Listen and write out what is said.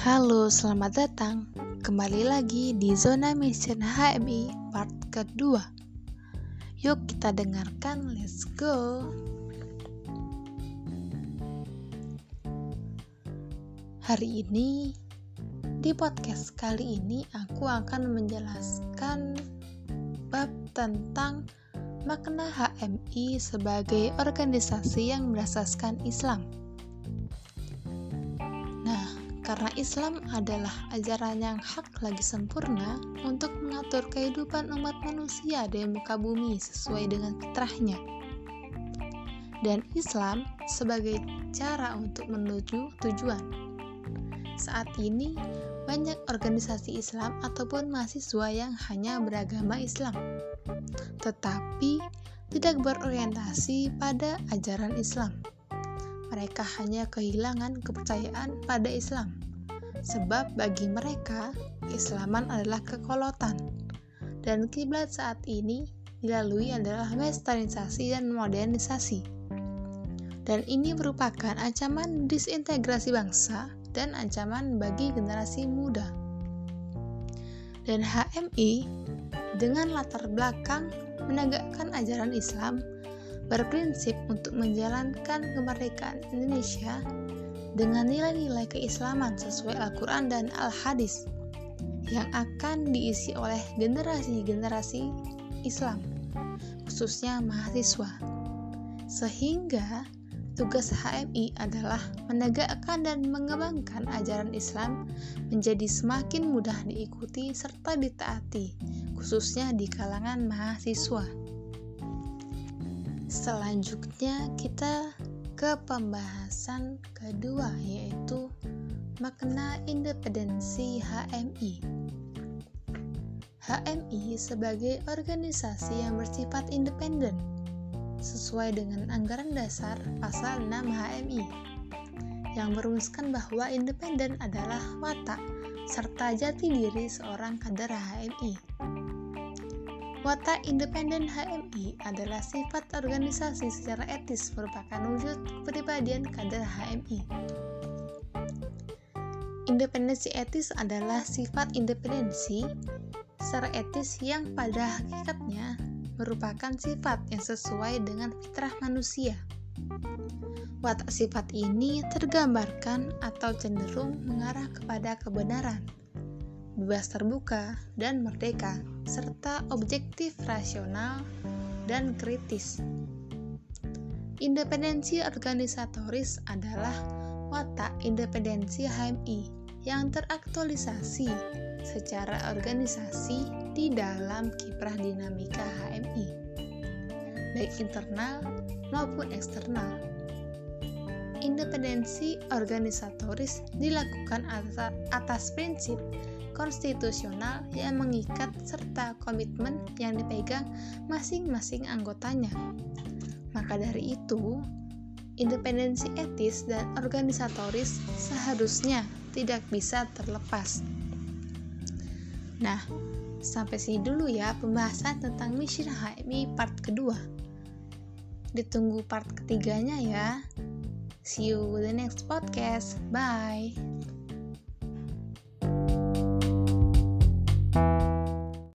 Halo, selamat datang. Kembali lagi di Zona Mission HMI part kedua. Yuk kita dengarkan, let's go. Hari ini di podcast kali ini aku akan menjelaskan bab tentang makna HMI sebagai organisasi yang berasaskan Islam. Karena Islam adalah ajaran yang hak lagi sempurna untuk mengatur kehidupan umat manusia di muka bumi sesuai dengan fitrahnya. Dan Islam sebagai cara untuk menuju tujuan. Saat ini, banyak organisasi Islam ataupun mahasiswa yang hanya beragama Islam, tetapi tidak berorientasi pada ajaran Islam mereka hanya kehilangan kepercayaan pada Islam. Sebab bagi mereka, keislaman adalah kekolotan. Dan kiblat saat ini dilalui adalah westernisasi dan modernisasi. Dan ini merupakan ancaman disintegrasi bangsa dan ancaman bagi generasi muda. Dan HMI dengan latar belakang menegakkan ajaran Islam berprinsip untuk menjalankan kemerdekaan Indonesia dengan nilai-nilai keislaman sesuai Al-Quran dan Al-Hadis yang akan diisi oleh generasi-generasi Islam, khususnya mahasiswa. Sehingga tugas HMI adalah menegakkan dan mengembangkan ajaran Islam menjadi semakin mudah diikuti serta ditaati, khususnya di kalangan mahasiswa. Selanjutnya kita ke pembahasan kedua yaitu makna independensi HMI. HMI sebagai organisasi yang bersifat independen sesuai dengan anggaran dasar pasal 6 HMI yang merumuskan bahwa independen adalah watak serta jati diri seorang kader HMI. Watak independen HMI adalah sifat organisasi secara etis merupakan wujud kepribadian kader HMI. Independensi etis adalah sifat independensi secara etis yang pada hakikatnya merupakan sifat yang sesuai dengan fitrah manusia. Watak sifat ini tergambarkan atau cenderung mengarah kepada kebenaran, bebas terbuka, dan merdeka serta objektif rasional dan kritis. Independensi organisatoris adalah watak independensi HMI yang teraktualisasi secara organisasi di dalam kiprah dinamika HMI, baik internal maupun eksternal. Independensi organisatoris dilakukan atas, prinsip konstitusional yang mengikat serta komitmen yang dipegang masing-masing anggotanya. Maka dari itu, independensi etis dan organisatoris seharusnya tidak bisa terlepas. Nah, sampai sini dulu ya pembahasan tentang mission HMI part kedua. Ditunggu part ketiganya ya. See you the next podcast. Bye.